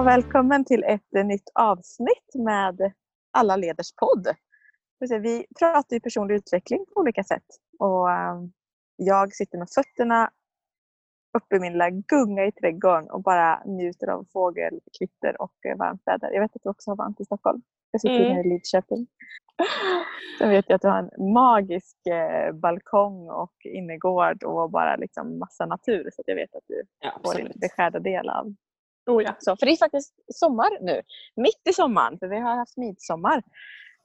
Ja, välkommen till ett eh, nytt avsnitt med Alla leders podd. Vi pratar ju personlig utveckling på olika sätt. Och eh, jag sitter med fötterna uppe i min lilla gunga i trädgården och bara njuter av fågelkvitter och eh, varmt väder. Jag vet att du också har varmt i Stockholm. Jag sitter mm. i Lidköping. Sen vet jag att du har en magisk balkong och innergård och bara liksom massa natur. Så jag vet att du ja, får din beskärda del av Oh ja. Så, för det är faktiskt sommar nu. Mitt i sommaren. För vi har haft midsommar.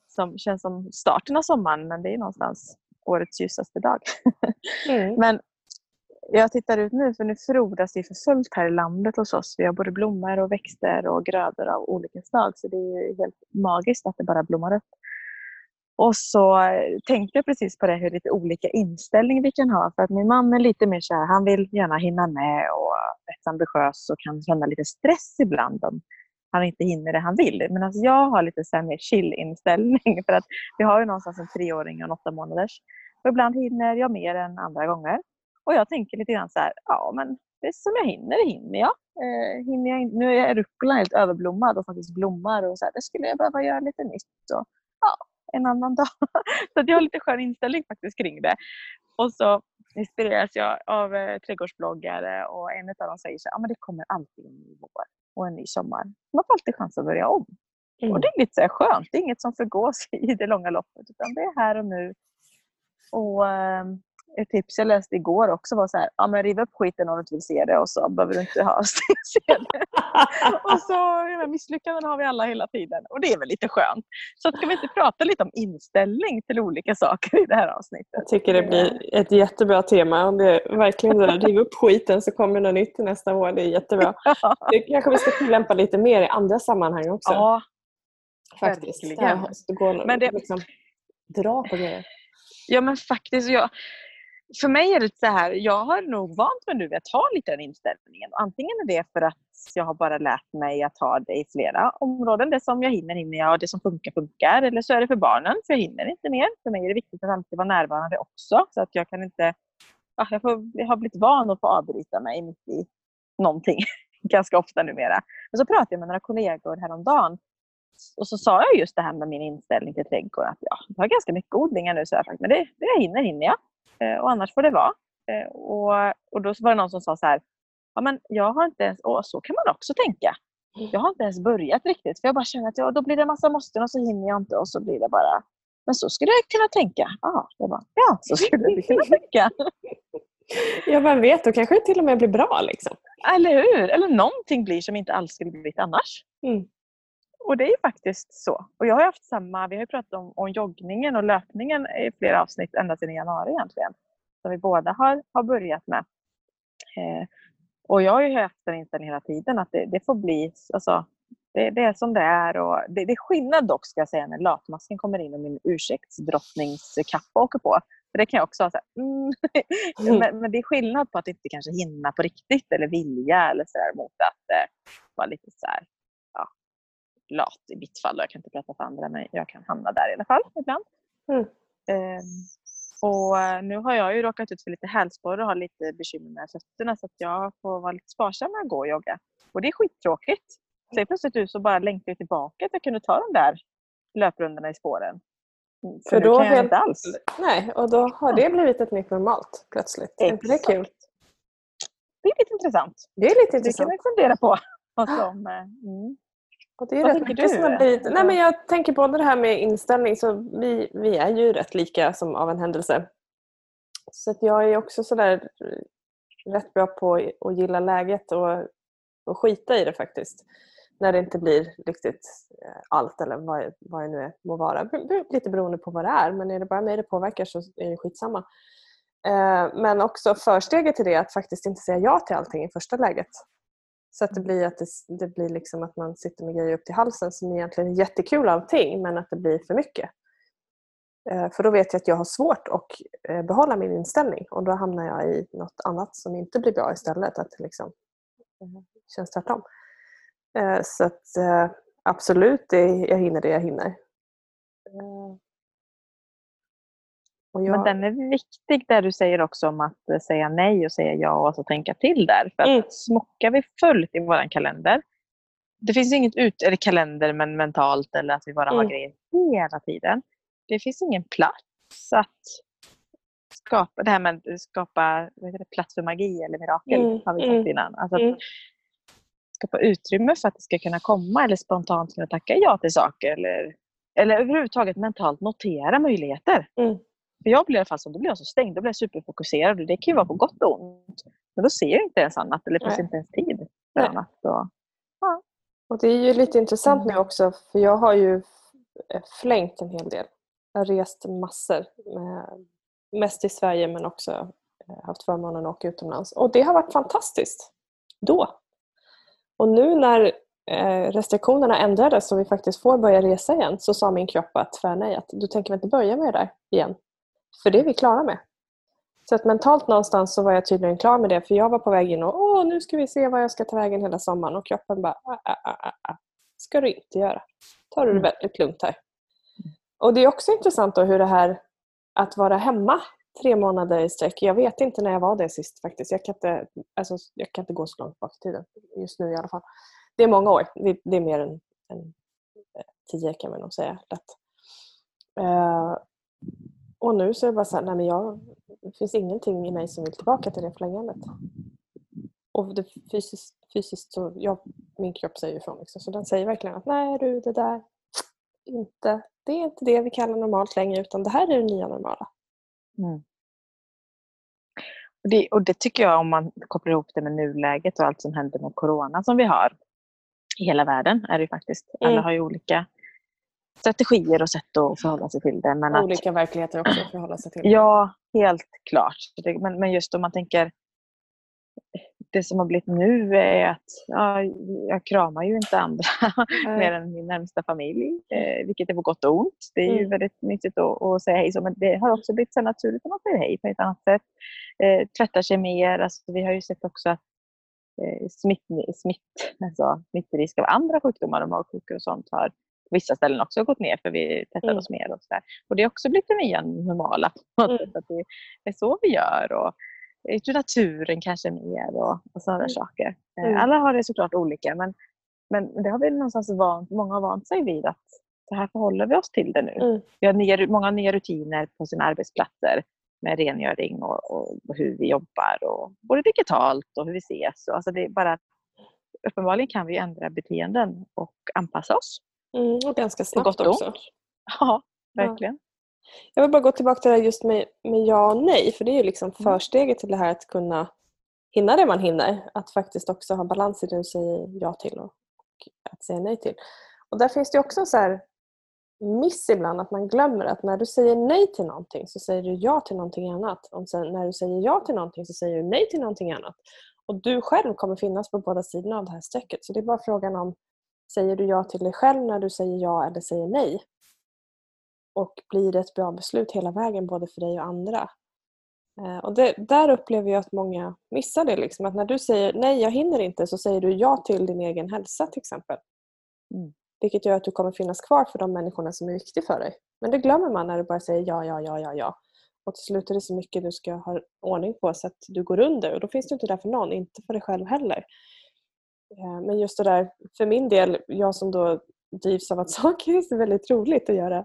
Som känns som starten av sommaren men det är någonstans årets ljusaste dag. Mm. men jag tittar ut nu för nu frodas det för fullt här i landet hos oss. Vi har både blommor och växter och grödor av olika slag. Så det är helt magiskt att det bara blommar upp. Och så eh, tänkte jag precis på det, hur lite olika inställning vi kan ha. För att min man är lite mer så här, han vill gärna hinna med och rätt ambitiös och kan känna lite stress ibland om han inte hinner det han vill. Men alltså jag har lite så mer chill-inställning för att vi har ju någonstans en treåring och en åtta månaders. Och ibland hinner jag mer än andra gånger. Och jag tänker lite grann så här, ja men det är som jag hinner, det hinner jag. Eh, hinner jag nu är rucolan helt överblommad och faktiskt blommar och så här, det skulle jag behöva göra lite nytt. Och, ja, en annan dag. Så jag har lite skön inställning faktiskt kring det. Och så inspireras jag av eh, trädgårdsbloggare och en av dem säger så här, ah, men det kommer alltid en ny vår och en ny sommar. Man får alltid chans att börja om. Mm. Och det är lite så skönt. Det är inget som förgås i det långa loppet utan det är här och nu. Och eh, ett tips jag läste igår också var så här, ja men riv upp skiten om du inte vill se det och så behöver du inte ha se det. och så misslyckanden har vi alla hela tiden och det är väl lite skönt. Så ska vi inte prata lite om inställning till olika saker i det här avsnittet? Jag tycker det blir ett jättebra tema. Om det verkligen det där, riv upp skiten så kommer något nytt till nästa år. Det är jättebra. Det kanske vi ska tillämpa lite mer i andra sammanhang också. Ja, faktiskt. Verkligen. Det går, men det... Liksom, dra på grejer. Ja men faktiskt. Jag, för mig är det så här, jag har nog vant mig nu vid att ha lite den inställningen. Antingen är det för att jag har bara lärt mig att ha det i flera områden. Det som jag hinner, hinner jag och det som funkar, funkar. Eller så är det för barnen, för jag hinner inte mer. För mig är det viktigt att alltid vara närvarande också. Så att jag kan inte... Ja, jag, får, jag har blivit van att få avbryta mig mitt i någonting ganska ofta numera. Men så pratade jag med några kollegor häromdagen och så sa jag just det här med min inställning till trädgård. Att ja, jag har ganska mycket odlingar nu, så jag, men det, det jag hinner, hinner jag. Eh, och annars får det vara. Eh, och, och då var det någon som sa så här, ja, men jag har inte ens, åh, så kan man också tänka. Jag har inte ens börjat riktigt för jag bara känner att ja, då blir det en massa måsten och så hinner jag inte och så blir det bara men så skulle jag kunna tänka. Ah, jag bara, ja, så skulle du kunna tänka. ja, vem vet, då kanske det till och med blir bra. Liksom. Eller hur? Eller någonting blir som inte alls skulle blivit annars. Mm. Och det är faktiskt så. Och jag har haft samma, vi har pratat om, om joggningen och löpningen i flera avsnitt ända sedan i januari egentligen. Som vi båda har, har börjat med. Eh, och jag har ju haft den inställningen hela tiden att det, det får bli, alltså, det, det, är som det är. Och det, det är skillnad dock ska jag säga när latmasken kommer in och min ursäktsdrottningskappa åker på. För det kan jag också ha så här, mm. mm. men, men, det är skillnad på att inte kanske hinna på riktigt eller vilja eller så där, mot att eh, vara lite så här, lat i mitt fall. Jag kan inte prata för andra men jag kan hamna där i alla fall ibland. Mm. Um, och eh, nu har jag ju råkat ut för lite hälsporre och har lite bekymmer med fötterna så att jag får vara lite sparsam med att gå och jogga. Och det är skittråkigt. Sen plötsligt ut så bara längtar jag tillbaka att jag kunde ta de där löprundorna i spåren. Mm, för, för då kan jag helt... inte alls. Nej, och då har det blivit ett nytt normalt plötsligt. Exakt. Är det kul? Det är lite intressant. Det är lite intressant. Det kan vi fundera på. Som, eh, mm. Och det är Vad rätt mycket som har blivit... Nej, men jag tänker både det här med inställning, så vi, vi är ju rätt lika som av en händelse. Så att jag är också sådär rätt bra på att gilla läget och, och skita i det faktiskt. När det inte blir riktigt eh, allt eller vad, vad det nu är, må vara. Lite beroende på vad det är men är det bara mig det påverkar så är det skitsamma. Eh, men också försteget till det att faktiskt inte säga ja till allting i första läget. Så att det blir att det, det, blir liksom att man sitter med grejer upp till halsen som egentligen är jättekul allting men att det blir för mycket. Eh, för då vet jag att jag har svårt att eh, behålla min inställning och då hamnar jag i något annat som inte blir bra istället. Att det liksom eh, känns tvärtom. Så att absolut, jag hinner det jag hinner jag... Men den är viktig där du säger också om att eh, säga nej och säga ja och så tänka till där. För att mm. smockar vi fullt i vår kalender det finns inget ut, eller kalender men mentalt eller att vi bara mm. har grejer hela tiden. Det finns ingen plats att skapa det här med att skapa det, plats för magi eller mirakel mm. har vi sagt mm. innan. Alltså mm. skapa utrymme för att det ska kunna komma eller spontant kunna tacka ja till saker eller, eller överhuvudtaget mentalt notera möjligheter. Mm. För jag blir i alla fall så, då blir jag så stängd, då blir jag superfokuserad och det kan ju vara på gott och ont. Men då ser jag inte ens annat eller finns inte ens tid för Nej. annat. Och, ja. och det är ju lite intressant nu mm. också för jag har ju flängt en hel del. Jag har rest massor. Mest i Sverige men också eh, haft förmånen att åka utomlands. Och det har varit fantastiskt. Då. Och nu när eh, restriktionerna ändrades så vi faktiskt får börja resa igen så sa min kropp att tvärnej att du tänker väl inte börja med det där igen? För det är vi klara med. Så att mentalt någonstans så var jag tydligen klar med det för jag var på väg in och åh nu ska vi se vad jag ska ta vägen hela sommaren och kroppen bara ah, ah, ah, ah. ah. ska du inte göra. Ta det mm. väldigt lugnt här. Och det är också intressant då hur det här att vara hemma tre månader i sträck. Jag vet inte när jag var det sist faktiskt. Jag kan inte, alltså, jag kan inte gå så långt bak i tiden. Just nu i alla fall. Det är många år. Det är mer än, än eh, tio kan man nog säga lätt. Uh, och nu så är det bara så här, nej men jag, det finns ingenting i mig som vill tillbaka till det förlängandet. Och det fysiskt, fysiskt så, jag, min kropp säger ifrån liksom, så den säger verkligen att nej du det där, inte, det är inte det vi kallar normalt längre utan det här är det nya normala. Mm. Och, det, och det tycker jag om man kopplar ihop det med nuläget och allt som händer med Corona som vi har i hela världen är det ju faktiskt. Alla mm. har ju olika strategier och sätt att förhålla sig till det. Men Olika att, verkligheter också att förhålla sig till. Ja, helt klart. Men, men just om man tänker det som har blivit nu är att ja, jag kramar ju inte andra mer än min närmsta familj, eh, vilket är på gott och ont. Det är ju mm. väldigt nyttigt att, att, säga hej så, men det har också blivit så naturligt att man säger hej på ett annat sätt. Eh, tvättar sig mer. Alltså, vi har ju sett också att eh, smitt, smitt, alltså, smittrisk av andra sjukdomar och magsjuka och sånt har på vissa ställen också gått ner för vi testar mm. oss mer. Och, så där. och det har också blivit det nya normala. Mm. Att det är så vi gör. Och, ut i naturen kanske mer och, och sådana mm. saker. Eh, mm. Alla har det såklart olika men, men det har vi någonstans vant, många har vant sig vid att så här förhåller vi oss till det nu. Mm. Vi har nya, många nya rutiner på sina arbetsplatser med rengöring och, och, och, hur vi jobbar och både digitalt och hur vi ses. Alltså det bara, uppenbarligen kan vi ändra beteenden och anpassa oss. Mm, och ganska snabbt också. Ja, verkligen. Jag vill bara gå tillbaka till det här just med, med ja och nej. För det är ju liksom mm. försteget till det här att kunna hinna det man hinner. Att faktiskt också ha balans i det du säger ja till och, och att säga nej till. Och där finns det också så här miss ibland att man glömmer att när du säger nej till någonting så säger du ja till någonting annat. Och sen när du säger ja till någonting så säger du nej till någonting annat. Och du själv kommer finnas på båda sidorna av det här strecket. Så det är bara frågan om Säger du ja till dig själv när du säger ja eller säger nej? Och blir det ett bra beslut hela vägen både för dig och andra? Eh, och det, där upplever jag att många missar det. Liksom. Att när du säger nej, jag hinner inte, så säger du ja till din egen hälsa till exempel. Mm. Vilket gör att du kommer finnas kvar för de människorna som är viktiga för dig. Men det glömmer man när du bara säger ja, ja, ja, ja, ja. Och till slut är det så mycket du ska ha ordning på så att du går under. Och då finns du inte där för någon, inte för dig själv heller. Eh, men just det där, för min del, jag som då drivs av att saker är väldigt roligt att göra.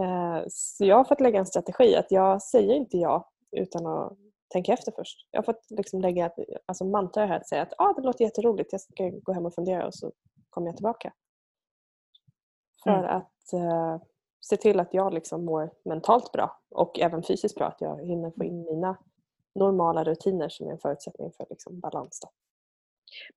Eh, så jag har fått lägga en strategi att jag säger inte ja utan att tänka efter först. Jag har fått liksom lägga alltså mantra här att säga att ah, det låter jätteroligt, jag ska gå hem och fundera och så kommer jag tillbaka. För mm. att uh, se till att jag liksom mår mentalt bra och även fysiskt bra. Att jag hinner få in mina normala rutiner som är en förutsättning för liksom balans. Då.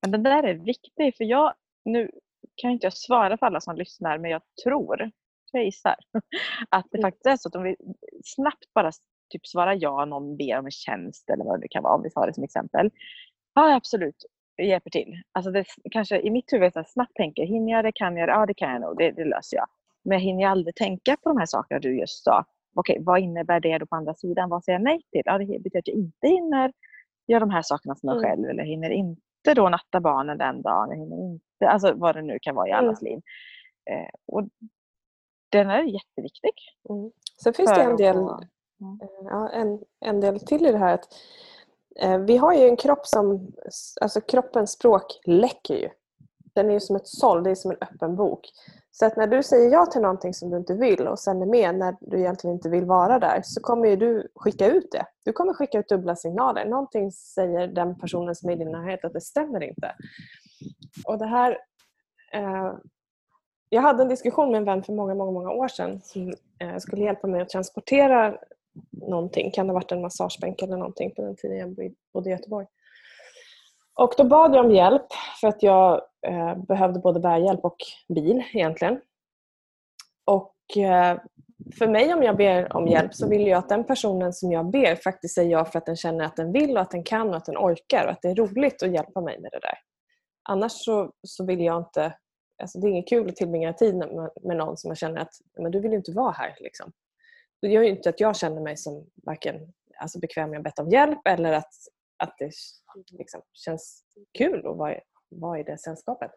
Men det där är viktigt för jag, nu kan inte jag svara för alla som lyssnar men jag tror, jag gissar, att det mm. faktiskt är så att om vi snabbt bara typ svarar ja, någon ber om en tjänst eller vad det kan vara om vi tar det som exempel. Ja absolut, jag hjälper till. Alltså det, kanske i mitt huvud så snabbt tänker, hinner jag det, kan jag det? Ja det kan jag nog, det, det löser jag. Men jag hinner aldrig tänka på de här sakerna du just sa. Okej, vad innebär det då på andra sidan? Vad säger jag nej till? Ja, det betyder att jag inte hinner göra de här sakerna som jag mm. själv eller hinner inte då natta barnen den dagen, jag hinner inte, alltså vad det nu kan vara i allas mm. liv. Eh, och den är jätteviktig. Mm. Sen finns det en del, mm. ja, en, en del till i det här. att eh, Vi har ju en kropp som, alltså kroppens språk läcker ju. den är ju som ett såll, det är som en öppen bok. Så att när du säger ja till någonting som du inte vill och sen är med när du egentligen inte vill vara där så kommer du skicka ut det. Du kommer skicka ut dubbla signaler. Någonting säger den personen som är i din närhet att det stämmer inte. Och det här... Eh, jag hade en diskussion med en vän för många, många, många år sedan som eh, skulle hjälpa mig att transportera någonting. Kan det ha varit en massagebänk eller någonting på den tiden jag bodde i Göteborg. Och då bad jag om hjälp för att jag Eh, behövde både bärhjälp och bil egentligen. Och eh, för mig om jag ber om hjälp så vill jag att den personen som jag ber faktiskt säger ja för att den känner att den vill och att den kan och att den orkar och att det är roligt att hjälpa mig med det där. Annars så, så vill jag inte... Alltså det är inget kul att tillbringa tid med, med någon som man känner att men du vill inte vara här. Liksom. Det gör ju inte att jag känner mig som varken alltså bekväm med att bett om hjälp eller att, att det liksom känns kul att vara, vara i det sällskapet.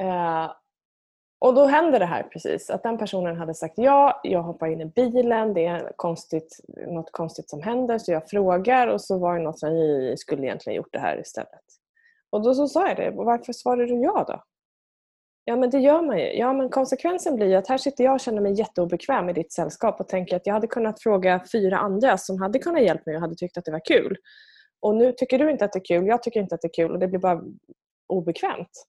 Eh, och då händer det här precis, att den personen hade sagt ja, jag hoppar in i bilen, det är konstigt, något konstigt som händer så jag frågar och så var det något som jag skulle egentligen gjort det här istället. Och då så sa jag det, varför svarade du ja då? Ja men det gör man ju. Ja men konsekvensen blir ju att här sitter jag och känner mig jätteobekväm i ditt sällskap och tänker att jag hade kunnat fråga fyra andra som hade kunnat hjälpa mig och hade tyckt att det var kul. Och nu tycker du inte att det är kul, jag tycker inte att det är kul och det blir bara obekvämt.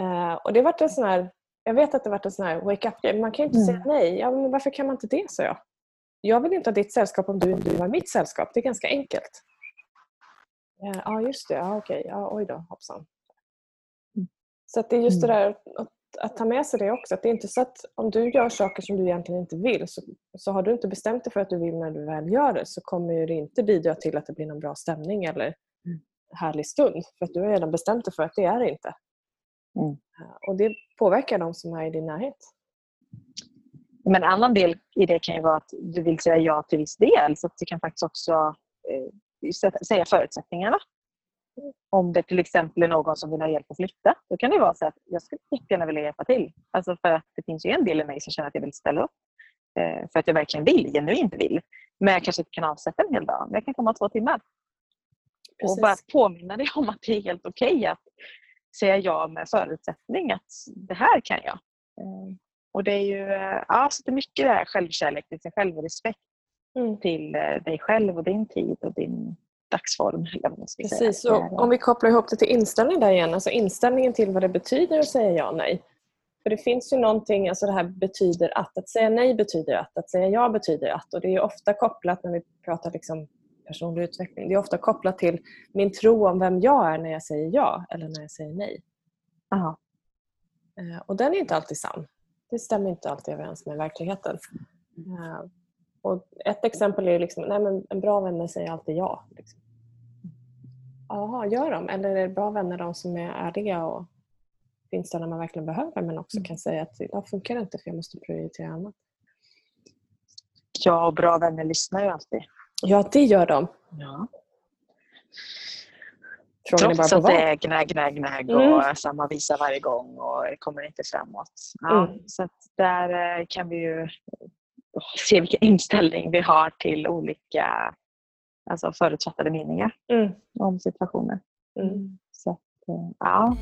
Uh, och det varit en sån här, jag vet att det varit en sån här wake-up-grej. Man kan ju inte mm. säga nej. Ja, men varför kan man inte det, sa jag. Jag vill inte ha ditt sällskap om du inte vill ha mitt sällskap. Det är ganska enkelt. Uh, ja, just det. Ja, okej. Ja, oj då, hoppsan. Mm. Så det är just det mm. där att, att, ta med sig det också. Att det är inte så att om du gör saker som du egentligen inte vill så, så har du inte bestämt dig för att du vill när du väl gör det så kommer det inte bidra till att det blir någon bra stämning eller mm. härlig stund. För att du har redan bestämt dig för att det är det inte. Mm. Och det påverkar de som är i din närhet. Men en annan del i det kan ju vara att du vill säga ja till viss del så att du kan faktiskt också eh, säga förutsättningarna. Om det till exempel är någon som vill ha hjälp att flytta, då kan det vara så att jag skulle jättegärna vilja hjälpa till. Alltså för att det finns ju en del i mig som känner att jag vill ställa upp. Eh, för att jag verkligen vill, genuint vill. Men jag kanske inte kan avsätta en hel dag, men jag kan komma två timmar. Precis. Och bara påminna dig om att det är helt okej okay att säga ja med förutsättning att det här kan jag. Eh, och det är ju ja, så det är mycket det här självkärlek till sig själv och respekt mm. till eh, dig själv och din tid och din dagsform. Precis, och om vi kopplar ihop det till inställning där igen, alltså inställningen till vad det betyder att säga ja och nej. För det finns ju någonting, alltså det här betyder att. Att säga nej betyder att, att säga ja betyder att. Och det är ofta kopplat när vi pratar liksom personlig utveckling. Det är ofta kopplat till min tro om vem jag är när jag säger ja eller när jag säger nej. Aha. Eh, och den är inte alltid sann. Det stämmer inte alltid överens med verkligheten. Och ett exempel är liksom, nej men en bra vänner säger alltid ja. Liksom. Jaha, gör de? Eller är det bra vänner de som är ärliga och finns där när man verkligen behöver men också kan säga att idag funkar inte för jag måste prioritera annat. Ja, och bra vänner lyssnar ju alltid. Ja, det gör de. Ja. Frågan Trots att det är gnägg, gnägg, gnägg och mm. samma visa varje gång och kommer inte framåt. Ja, mm. Så där eh, kan vi ju se vilken inställning vi har till olika alltså förutfattade meningar mm. om situationer. Mm. Så eh, ja.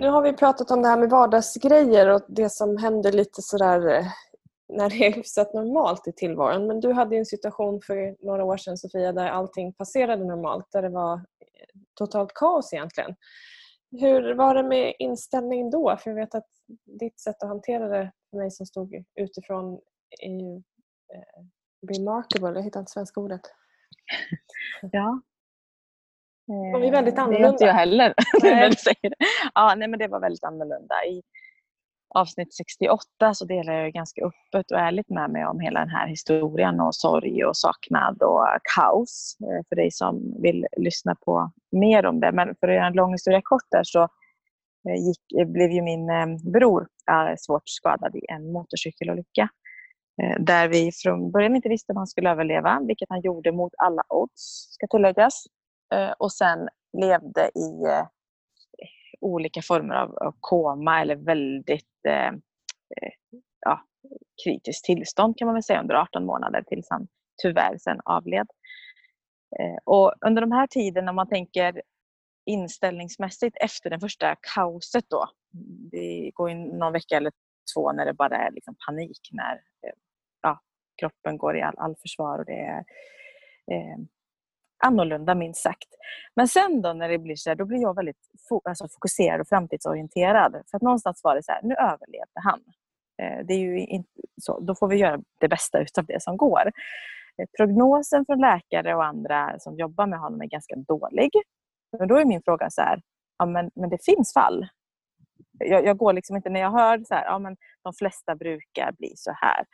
Nu har vi pratat om det här med vardagsgrejer och det som händer lite sådär eh, när det är hyfsat normalt i tillvaron. Men du hade en situation för några år sedan Sofia där allting passerade normalt, där det var eh, totalt kaos egentligen. Hur var det med inställning då? För jag vet att ditt sätt att hantera det för mig som stod utifrån är ju eh, remarkable. Jag hittar inte svenska ordet. Ja, de är väldigt annorlunda. Det är inte jag heller. Nej. ja, nej, men det var väldigt annorlunda. I avsnitt 68 så delar jag ganska öppet och ärligt med mig om hela den här historien och sorg och saknad och kaos. Eh, för dig som vill lyssna på mer om det. Men för att göra en lång historia kort där så eh, gick, eh, blev ju min bror svårt skadad i en motorcykelolycka. Där vi från början inte visste om han skulle överleva, vilket han gjorde mot alla odds, ska tilläggas. Och sen levde i olika former av, av koma eller väldigt eh, eh, ja, kritiskt tillstånd kan man väl säga under 18 månader tills han tyvärr sen avled. Eh, och under de här tiderna, om man tänker inställningsmässigt efter det första kaoset då, det går in någon vecka eller två när det bara är liksom panik, när eh, ja, kroppen går i all, all försvar och det är eh, annorlunda minst sagt. Men sen då när det blir så här, då blir jag väldigt alltså fokuserad och framtidsorienterad. För att någonstans var det så här, nu överlevde han. Eh, det är ju inte så, då får vi göra det bästa utav det som går. Eh, prognosen från läkare och andra som jobbar med honom är ganska dålig. Men då är min fråga så här, ja, men, men det finns fall. Jag, jag går liksom inte, när jag hör så här, ja, men de flesta brukar bli så här.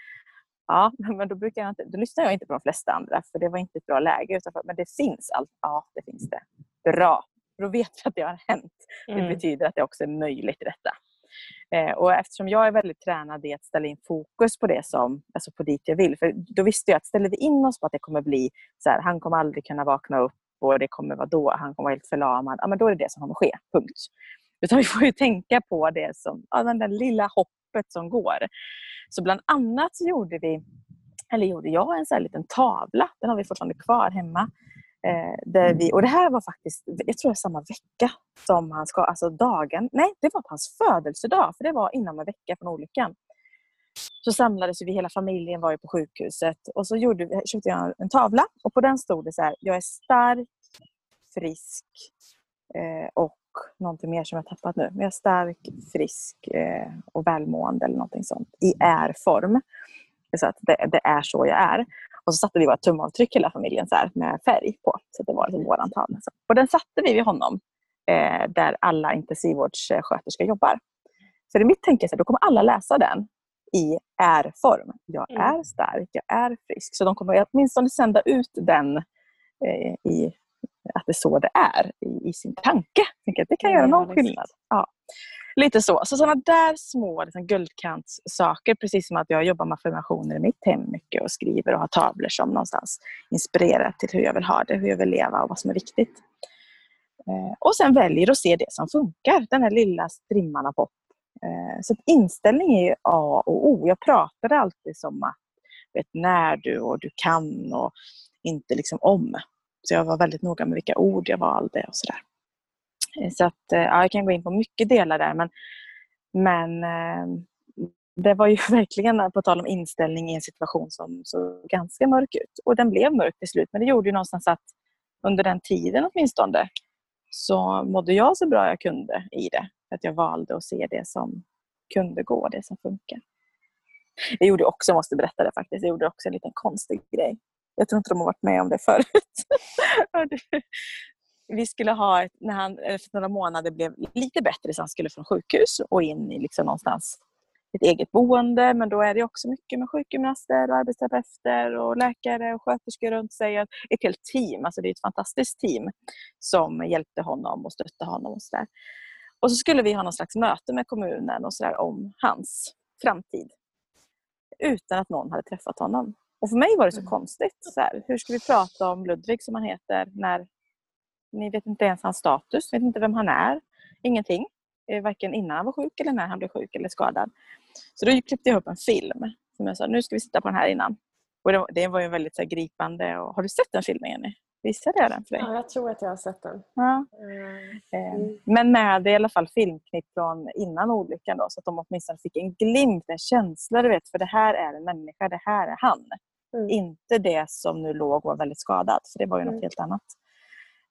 Ja, men då, brukar jag inte, då lyssnar jag inte på de flesta andra för det var inte ett bra läge. Utan men det finns allt. Ja, det finns det. Bra. Då vet vi att det har hänt. Mm. Det betyder att det också är möjligt i detta. Eh, och eftersom jag är väldigt tränad i att ställa in fokus på det som, alltså på dit jag vill. För då visste jag att ställer vi in oss på att det kommer bli så här, han kommer aldrig kunna vakna upp och det kommer vara då, han kommer vara helt förlamad. Ja, men då är det det som kommer ske. Punkt. Utan vi får ju tänka på det som, ja, den där lilla loppet som går. Så bland annat så gjorde vi, eller gjorde jag en sån här liten tavla. Den har vi fortfarande kvar hemma. Eh, där vi, och det här var faktiskt, jag tror det samma vecka som han ska, alltså dagen, nej det var på hans födelsedag, för det var inom en vecka från olyckan. Så samlades vi, hela familjen var ju på sjukhuset och så gjorde köpte jag en tavla och på den stod det så här, jag är stark, frisk eh, och någonting mer som jag tappat nu. Men jag är stark, frisk eh, och välmående eller någonting sånt i är-form. Så att det, det, är så jag är. Och så satte vi våra tumavtryck hela familjen så här, med färg på. Så det var liksom våran tavla. Och den satte vi vid honom eh, där alla intensivvårdssköterskor jobbar. Så i mitt tänke så då kommer alla läsa den i är-form. Jag mm. är stark, jag är frisk. Så de kommer åtminstone sända ut den eh, i att det är så det är i, i sin tanke. Att det kan ja, göra någon skillnad. Ja. Lite så. Så sådana där små liksom, guldkantssaker, precis som att jag jobbar med affirmationer i mitt hem mycket och skriver och har tavlor som någonstans inspirerar till hur jag vill ha det, hur jag vill leva och vad som är viktigt. Eh, och sen väljer att se det som funkar, den här lilla strimman av hopp. Eh, så inställning är A och O. Jag pratar alltid som att vet när du och du kan och inte liksom om. Så jag var väldigt noga med vilka ord jag valde och sådär. Eh, så att, eh, ja, jag kan gå in på mycket delar där men, men eh, det var ju verkligen, på tal om inställning, i en situation som såg ganska mörk ut. Och den blev mörk till slut men det gjorde ju någonstans att under den tiden åtminstone så mådde jag så bra jag kunde i det. Att jag valde att se det som kunde gå, det som funkar. Jag gjorde också, måste berätta det faktiskt, jag gjorde också en liten konstig grej. Jag tror inte de har varit med om det förut. vi skulle ha, när han efter några månader blev lite bättre så han skulle från sjukhus och in i liksom någonstans ett eget boende. Men då är det också mycket med sjukgymnaster och arbetsterapeuter och läkare och sköterskor runt sig. Ett helt team, alltså det är ett fantastiskt team som hjälpte honom och stötte honom. Och så där. Och så skulle vi ha någon slags möte med kommunen och så om hans framtid. Utan att någon hade träffat honom. Och för mig var det så mm. konstigt. Så här, hur ska vi prata om Ludvig som han heter när ni vet inte ens hans status, vet inte vem han är. Ingenting. Eh, varken innan han var sjuk eller när han blev sjuk eller skadad. Så då klippte jag upp en film som jag sa, nu ska vi sitta på den här innan. Och det, var, det var ju väldigt så här, gripande. Och, har du sett den filmen Jenny? Visade jag den för dig? Ja, jag tror att jag har sett den. Ja. Mm. Eh, men med i alla fall filmknipp från innan olyckan då, så att de åtminstone fick en glimt, en känsla, du vet, för det här är en människa, det här är han. Mm. Inte det som nu låg och var väldigt skadad, för det var ju mm. något helt annat.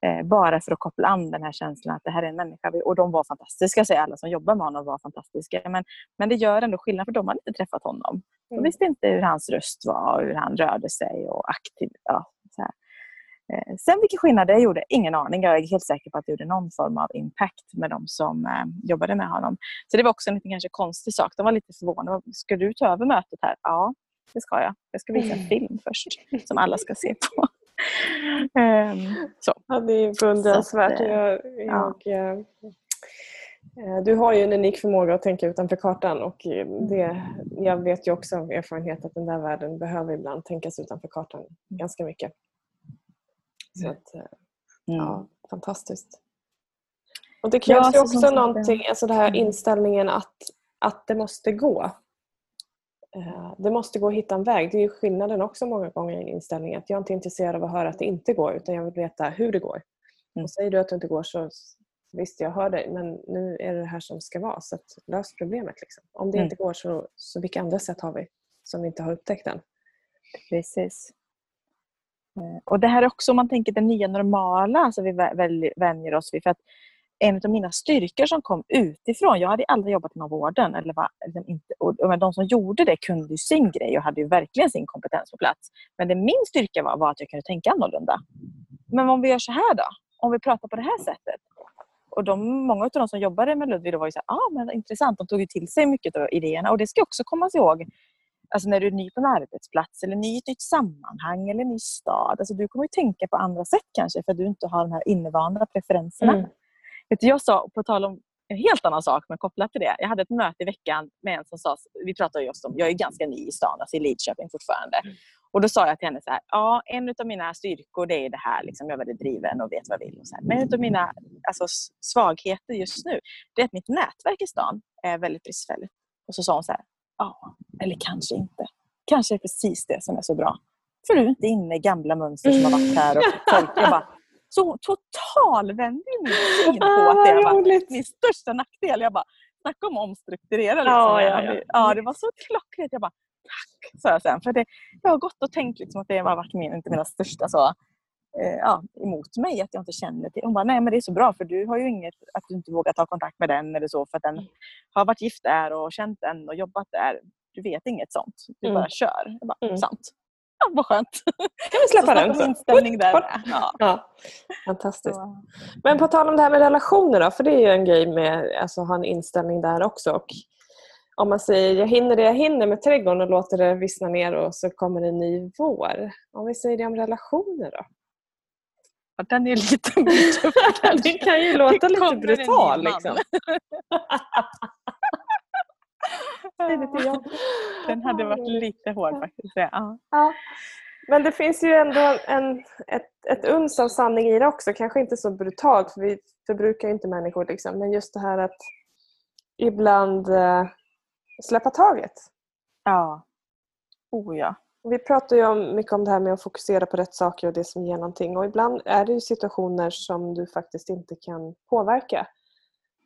Eh, bara för att koppla an den här känslan att det här är en människa. Och de var fantastiska, säger alla som jobbar med honom var fantastiska. Men, men det gör ändå skillnad för de hade inte träffat honom. De mm. visste inte hur hans röst var och hur han rörde sig och aktiv. Ja, så här. Eh, sen vilken skillnad det gjorde, ingen aning. Jag är helt säker på att det gjorde någon form av impact med de som eh, jobbade med honom. Så det var också en lite kanske konstig sak. De var lite förvånade. Ska du ta över mötet här? Ja, det ska jag. Jag ska visa en mm. film först som alla ska se på. um, så. Ja, det är beundransvärt. Eh, jag, jag, ja. Eh, du har ju en unik förmåga att tänka utanför kartan och det, jag vet ju också av erfarenhet att den där världen behöver ibland tänkas utanför kartan ganska mycket. Så att, eh, ja, mm. fantastiskt. Och Det krävs ja, ju också någonting, alltså den här mm. inställningen att, att det måste gå. Eh, det måste gå att hitta en väg. Det är ju skillnaden också många gånger i inställningen. Att jag är inte intresserad av att höra att det inte går utan jag vill veta hur det går. Mm. Och säger du att det inte går så visst, jag hör dig men nu är det det här som ska vara. Så att, lös problemet. Liksom. Om det mm. inte går så, så vilka andra sätt har vi som vi inte har upptäckt än? Precis. Eh, och det här är också om man tänker det nya normala, alltså vi vänjer oss vid. För att en av mina styrkor som kom utifrån, jag hade aldrig jobbat inom vården, eller var, liksom inte, och de som gjorde det kunde ju sin grej och hade ju verkligen sin kompetens på plats. Men det min styrka var, var att jag kunde tänka annorlunda. Men om vi gör så här då? Om vi pratar på det här sättet? Och de, många av de som jobbade med Ludvig var ju så här, ah, men intressant, de tog ju till sig mycket av idéerna. Och det ska också komma ihåg alltså när du är ny på en arbetsplats eller ny i ett nytt sammanhang eller ny stad. Alltså du kommer ju tänka på andra sätt kanske för att du inte har de här invanda preferenserna. Mm. Vet jag sa, på tal om en helt annan sak men kopplat till det. Jag hade ett möte i veckan med en som sa, vi pratade just om, jag är ganska ny i stan, alltså i Lidköping fortfarande. Mm. Och då sa jag till henne så här, ja en av mina styrkor det är det här, liksom, jag är väldigt driven och vet vad jag vill. Och så här. Men en av mina alltså, svagheter just nu, det är att mitt nätverk i stan är väldigt bristfälligt. Och så sa hon så här, ja, eller kanske inte. Kanske är precis det som är så bra. För du är inte inne i gamla mönster som har varit här. Och folk, jag bara, så totalvände min syn på att det var min största nackdel. Jag bara, snacka om omstrukturera. Liksom. Ja, ja, ja. ja, det var så klockrent. Jag bara, tack, sa jag sen. För det, jag har gått och tänkt liksom att det har varit min, inte mina största så, eh, ja, emot mig, att jag inte känner till. Hon bara, nej men det är så bra för du har ju inget, att du inte vågar ta kontakt med den eller så för att den mm. har varit gift där och känt den och jobbat där. Du vet inget sånt. Du mm. bara kör. Jag bara, mm. sant vad skönt. kan vi släppa den. Så. Inställning där. Ja. ja. Fantastiskt. Men på tal om det här med relationer då, för det är ju en grej med att alltså, ha en inställning där också. Och om man säger jag hinner det jag hinner med trädgården och låter det vissna ner och så kommer det en ny vår. Om vi säger det om relationer då? Ja, den är lite Det kan ju låta lite brutal. Liksom. Den hade varit lite hård faktiskt. Ja. ja. Men det finns ju ändå en, ett, ett uns av sanning i det också. Kanske inte så brutalt, för vi förbrukar inte människor. Liksom. Men just det här att ibland eh, släppa taget. Ja. Oh ja. Vi pratar ju om, mycket om det här med att fokusera på rätt saker och det som ger någonting. Och ibland är det ju situationer som du faktiskt inte kan påverka.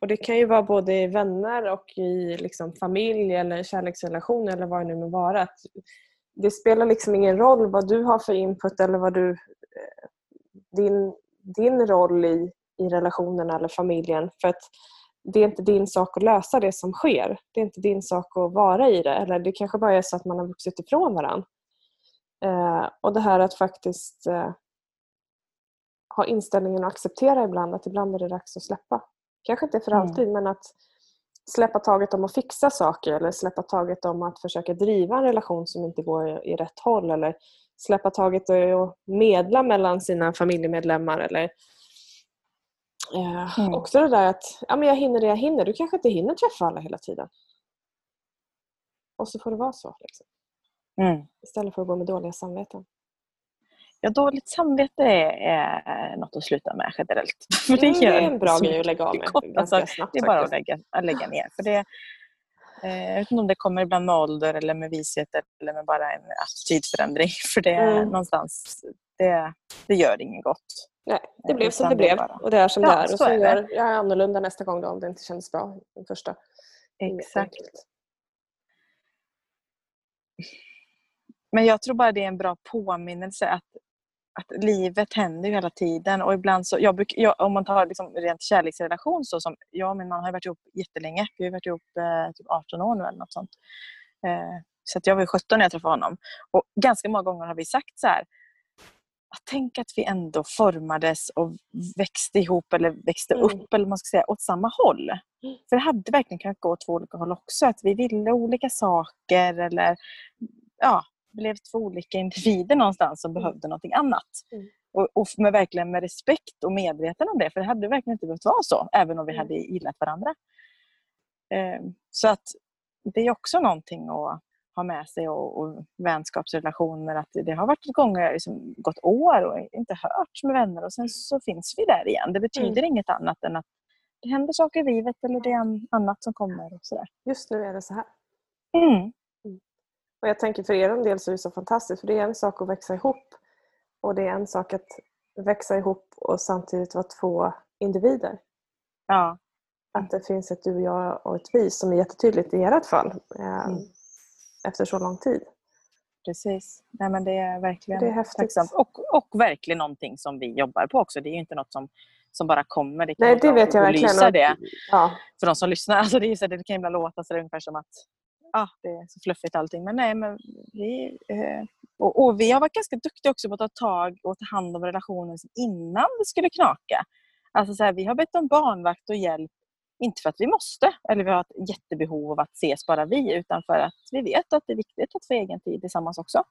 Och Det kan ju vara både i vänner och i liksom familj eller kärleksrelation eller vad det nu må vara. Att det spelar liksom ingen roll vad du har för input eller vad du, eh, din, din roll i, i relationen eller familjen. För att det är inte din sak att lösa det som sker. Det är inte din sak att vara i det. Eller det kanske bara är så att man har vuxit ifrån varandra. Eh, och det här att faktiskt eh, ha inställningen att acceptera ibland att ibland är det dags att släppa. Kanske inte för mm. alltid men att släppa taget om att fixa saker eller släppa taget om att försöka driva en relation som inte går i rätt håll eller släppa taget och medla mellan sina familjemedlemmar eller eh, mm. också det där att ja, men jag hinner det jag hinner. Du kanske inte hinner träffa alla hela tiden. Och så får det vara så. Liksom. Mm. Istället för att gå med dåliga samveten. Ja, dåligt samvete är, något att sluta med generellt. För det, mm, det är en bra grej att lägga av med alltså, snabbt. Det är bara att lägga, att lägga ner. För det, eh, jag vet inte om det kommer ibland med ålder eller med vishet eller med bara en attitydförändring. För det mm. någonstans, det, det gör inget gott. Nej, det blev som det blev bara... och det är som ja, det är. Och så, så gör jag annorlunda nästa gång då, om det inte känns bra den första. Exakt. Men jag tror bara det är en bra påminnelse att att livet händer ju hela tiden och ibland så, jag bruk, jag, om man tar liksom rent kärleksrelation så som jag och min man har varit ihop jättelänge. Vi har varit ihop eh, typ 18 år nu eller något sånt. Eh, så att jag var 17 när jag träffade honom. Och ganska många gånger har vi sagt så här, Tänk att vi ändå formades och växte ihop eller växte mm. upp eller man ska säga, åt samma håll. Mm. För det hade verkligen kunnat gå åt två olika håll också. Att vi ville olika saker eller ja, blev två olika individer någonstans som mm. behövde någonting annat. Mm. Och, och med, verkligen med respekt och medveten om det, för det hade verkligen inte behövt vara så, även om vi mm. hade gillat varandra. Eh, så att det är också någonting att ha med sig och, och vänskapsrelationer. Att det har varit gånger, liksom, gått år och inte hört med vänner och sen så finns vi där igen. Det betyder mm. inget annat än att det händer saker i livet eller det är annat som kommer. Och sådär. Just nu är det så här. Mm. Och Jag tänker för er del så är det så fantastiskt för det är en sak att växa ihop och det är en sak att växa ihop och samtidigt vara två individer. Ja. Att det finns ett du och jag och ett vi som är jättetydligt i ert fall eh, mm. efter så lång tid. Precis. Nej, men det är verkligen det är tacksamt. Och, och verkligen någonting som vi jobbar på också. Det är ju inte något som, som bara kommer. Det Nej, det vet jag verkligen. Det. Ja. För de som lyssnar. Alltså det, är så, det kan ibland låta så ungefär som att ah, det är så fluffigt allting. Men nej, men vi, eh, och, och, vi har varit ganska duktiga också på att ta tag och ta hand om relationen innan det skulle knaka. Alltså så här, vi har bett om barnvakt och hjälp inte för att vi måste eller vi har ett jättebehov av att ses bara vi utan för att vi vet att det är viktigt att få egen tid tillsammans också.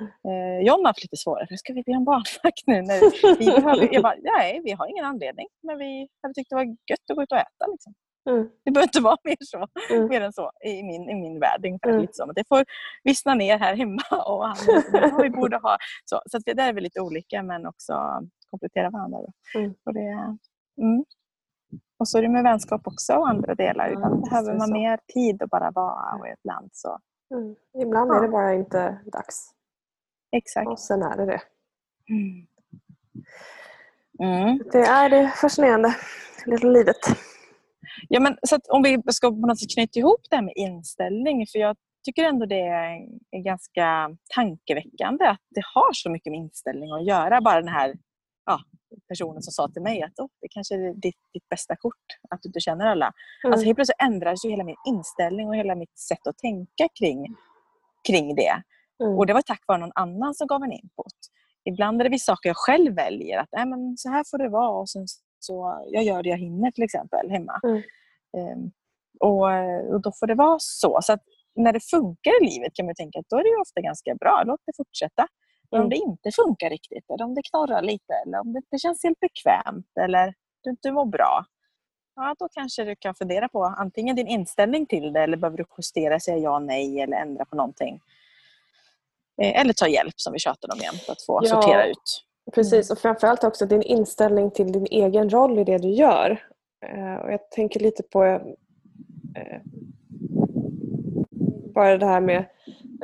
Eh, John har haft lite svårare. Ska vi be om barnvakt nu? När vi behöver, jag bara, nej, vi har ingen anledning. Men vi hade tyckt det var gött att gå ut och äta. Liksom. Mm. Det behöver inte vara mer, så, mm. mer än så i min, i min värld. Mm. Lite så. det får vissna ner här hemma och han, vi borde ha. Så, så det där är väl lite olika men också komplettera varandra. Mm. Och det, mm. Och så är det med vänskap också och andra delar. Ibland ja, behöver man så. mer tid att bara vara och ibland så... Mm. Ibland ja. är det bara inte dags. Exakt. Och sen är det det. Mm. Mm. Det är det fascinerande lilla livet. Ja, men, så om vi ska på något sätt knyta ihop det här med inställning. För jag tycker ändå det är ganska tankeväckande att det har så mycket med inställning att göra. Bara den här ja, personen som sa till mig att oh, det kanske är ditt, ditt bästa kort, att du inte känner alla. Mm. Alltså helt plötsligt ändras ju hela min inställning och hela mitt sätt att tänka kring, kring det. Mm. Och det var tack vare någon annan som gav en input. Ibland är det vissa saker jag själv väljer. Att äh, men så här får det vara och sen, så jag gör det jag hinner till exempel hemma. Mm. Um, och, och, Då får det vara så. så när det funkar i livet kan man tänka att då är det ofta ganska bra. Låt det fortsätta. Men om mm. det inte funkar riktigt, eller om det knorrar lite, eller om det inte känns helt bekvämt eller du inte mår bra, ja, då kanske du kan fundera på antingen din inställning till det eller behöver du justera, säga ja, nej eller ändra på någonting. Eh, eller ta hjälp som vi tjatar om jämt, att få ja, sortera ut. Mm. Precis, och framförallt också din inställning till din egen roll i det du gör. Eh, och jag tänker lite på eh, bara det här med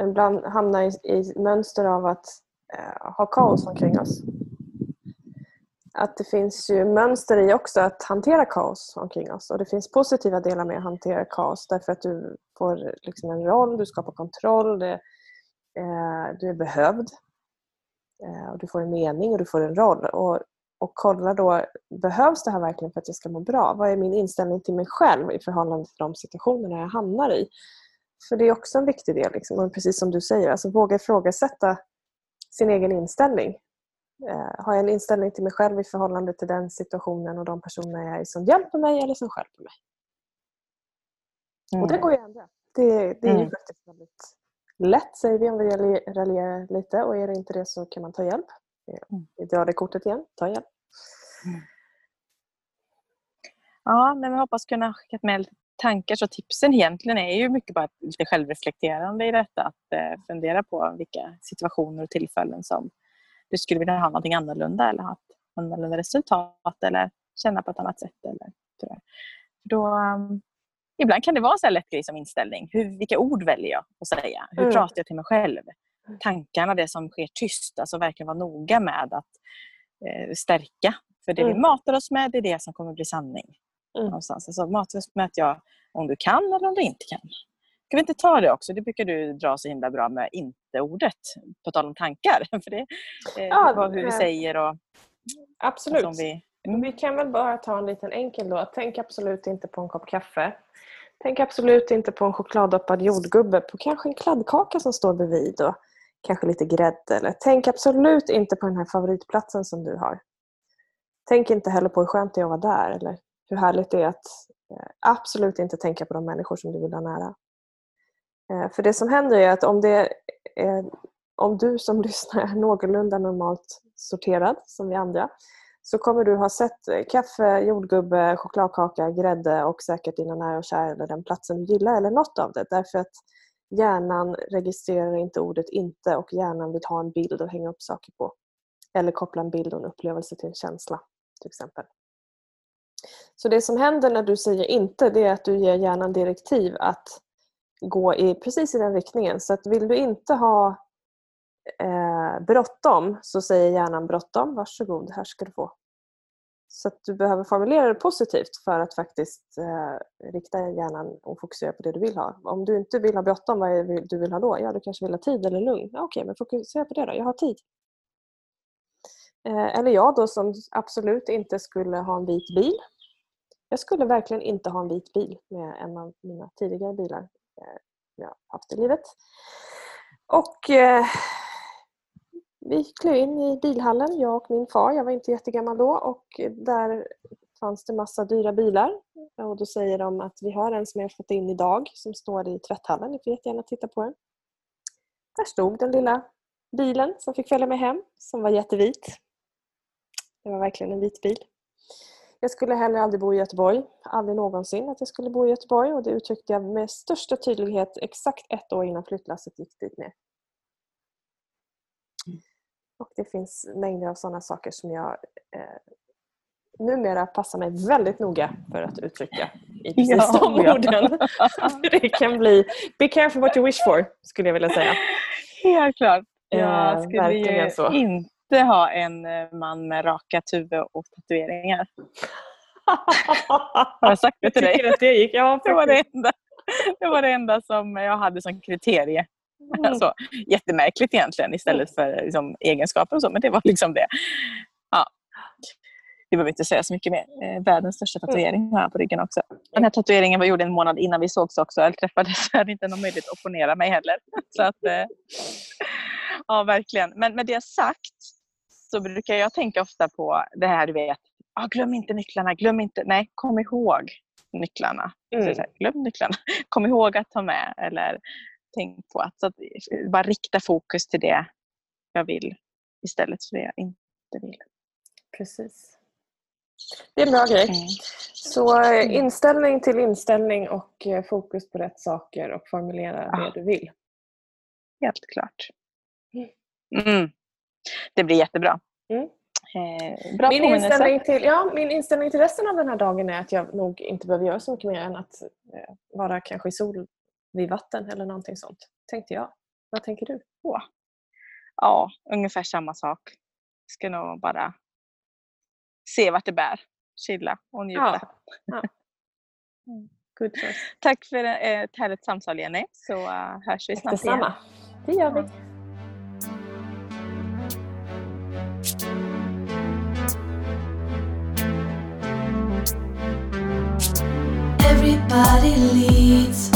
ibland hamna i, i mönster av att eh, ha kaos omkring oss. Att det finns ju mönster i också att hantera kaos omkring oss. Och det finns positiva delar med att hantera kaos därför att du får liksom en roll, du skapar kontroll, det, eh, du är behövd. Eh, och du får en mening och du får en roll. Och, och kolla då, behövs det här verkligen för att jag ska må bra? Vad är min inställning till mig själv i förhållande till de situationerna jag hamnar i? För det är också en viktig del. Liksom. Och precis som du säger, alltså våga ifrågasätta sin egen inställning. Eh, har jag en inställning till mig själv i förhållande till den situationen och de personer jag är som hjälper mig eller som hjälper mig? Mm. Och det går ju att ändra. Det, det är mm. ju faktiskt väldigt lätt säger vi om vi raljerar lite och är det inte det så kan man ta hjälp. Mm. Vi drar det kortet igen, ta hjälp. Mm. Ja, men vi hoppas kunna skicka med lite tankar. Så tipsen egentligen är ju mycket bara lite självreflekterande i detta. Att eh, fundera på vilka situationer och tillfällen som du skulle vilja ha någonting annorlunda eller ha ett annorlunda resultat eller känna på ett annat sätt. Eller, sådär. Då, um, ibland kan det vara så lätt grej som inställning. Hur, vilka ord väljer jag att säga? Hur mm. pratar jag till mig själv? Tankarna, det som sker tyst. Alltså verkligen vara noga med att eh, stärka. För det mm. vi matar oss med, det är det som kommer bli sanning. Mm. Någonstans. Alltså, matas med att jag, om du kan eller om du inte kan. Ska vi inte ta det också? Det brukar du dra så himla bra med inte-ordet. På tal om tankar. För det, eh, ja, hur vi säger och... Absolut. Och vi, men vi kan väl bara ta en liten enkel då. Tänk absolut inte på en kopp kaffe. Tänk absolut inte på en chokladdoppad jordgubbe. På kanske en kladdkaka som står bredvid och kanske lite grädde. Eller tänk absolut inte på den här favoritplatsen som du har. Tänk inte heller på hur skönt det är att vara där. Eller hur härligt det är att eh, absolut inte tänka på de människor som du vill ha nära. Eh, för det som händer är att om, det är, om du som lyssnar är någorlunda normalt sorterad som vi andra så kommer du ha sett eh, kaffe, jordgubbe, chokladkaka, grädde och säkert dina nära och kära eller den platsen du gillar eller något av det. Därför att hjärnan registrerar inte ordet inte och hjärnan vill ha en bild att hänga upp saker på. Eller koppla en bild och en upplevelse till en känsla till exempel. Så det som händer när du säger inte det är att du ger hjärnan direktiv att gå i precis i den riktningen. Så att vill du inte ha eh, bråttom så säger hjärnan bråttom, varsågod, här ska du få. Så att du behöver formulera det positivt för att faktiskt eh, rikta hjärnan och fokusera på det du vill ha. Om du inte vill ha bråttom, vad är det du vill ha då? Ja, du kanske vill ha tid eller lugn. Ja, Okej, men fokusera på det då. Jag har tid. Eh, eller jag då som absolut inte skulle ha en vit bil. Jag skulle verkligen inte ha en vit bil med en av mina tidigare bilar eh, jag haft i livet. Och eh, vi klev in i bilhallen, jag och min far. Jag var inte jättegammal då och där fanns det massa dyra bilar. Och då säger de att vi har en som jag fått in idag som står i tvätthallen. Ni får jättegärna titta på den. Där stod den lilla bilen som fick följa med hem, som var jättevit. Det var verkligen en vit bil. Jag skulle heller aldrig bo i Göteborg. Aldrig någonsin att jag skulle bo i Göteborg och det uttryckte jag med största tydlighet exakt ett år innan flyttlasset gick dit ner. Och det finns mängder av sådana saker som jag eh, numera passar mig väldigt noga för att uttrycka i precis ja, de ja. orden. det kan bli Be careful what you wish for, skulle jag vilja säga. Helt klart. Jag eh, skulle ju så. inte ha en eh, man med rakat huvud och tatueringar. Har jag sagt det till dig? Att det, gick. Ja, det, var det, enda, det var det enda som jag hade som kriterie. Mm. Alltså, jättemärkligt egentligen istället mm. för liksom, egenskaper och så, men det var liksom det. Ja. Vi behöver inte säga så mycket mer. Eh, världens största mm. tatuering har jag på ryggen också. Den här tatueringen var gjord en månad innan vi sågs också, eller träffades, så jag hade inte någon möjlighet att opponera mig heller. Så att, eh, ja, verkligen. Men med det sagt så brukar jag tänka ofta på det här du vet, ah, glöm inte nycklarna, glöm inte, nej, kom ihåg nycklarna. Mm. Så här, glöm nycklarna, kom ihåg att ta med. Eller tänkt på. Att, så att bara rikta fokus till det jag vill istället för det jag inte vill. Precis. Det är en bra grej. Mm. Så eh, mm. inställning till inställning och eh, fokus på rätt saker och formulera ja. det du vill. Helt klart. Mm. mm. Det blir jättebra. Mm. Eh, min, inställning till, ja, min inställning till resten av den här dagen är att jag nog inte behöver göra så mycket mer än att eh, vara kanske i sol vid vatten eller någonting sånt, tänkte jag. Vad tänker du? Åh. Ja, ungefär samma sak. Ska nog bara se vart det bär, chilla och njuta. Ja. ja. Mm. Good Tack för ett härligt samtal Jenny, så uh, hörs vi snart Detsamma. igen. Det gör vi. Everybody leads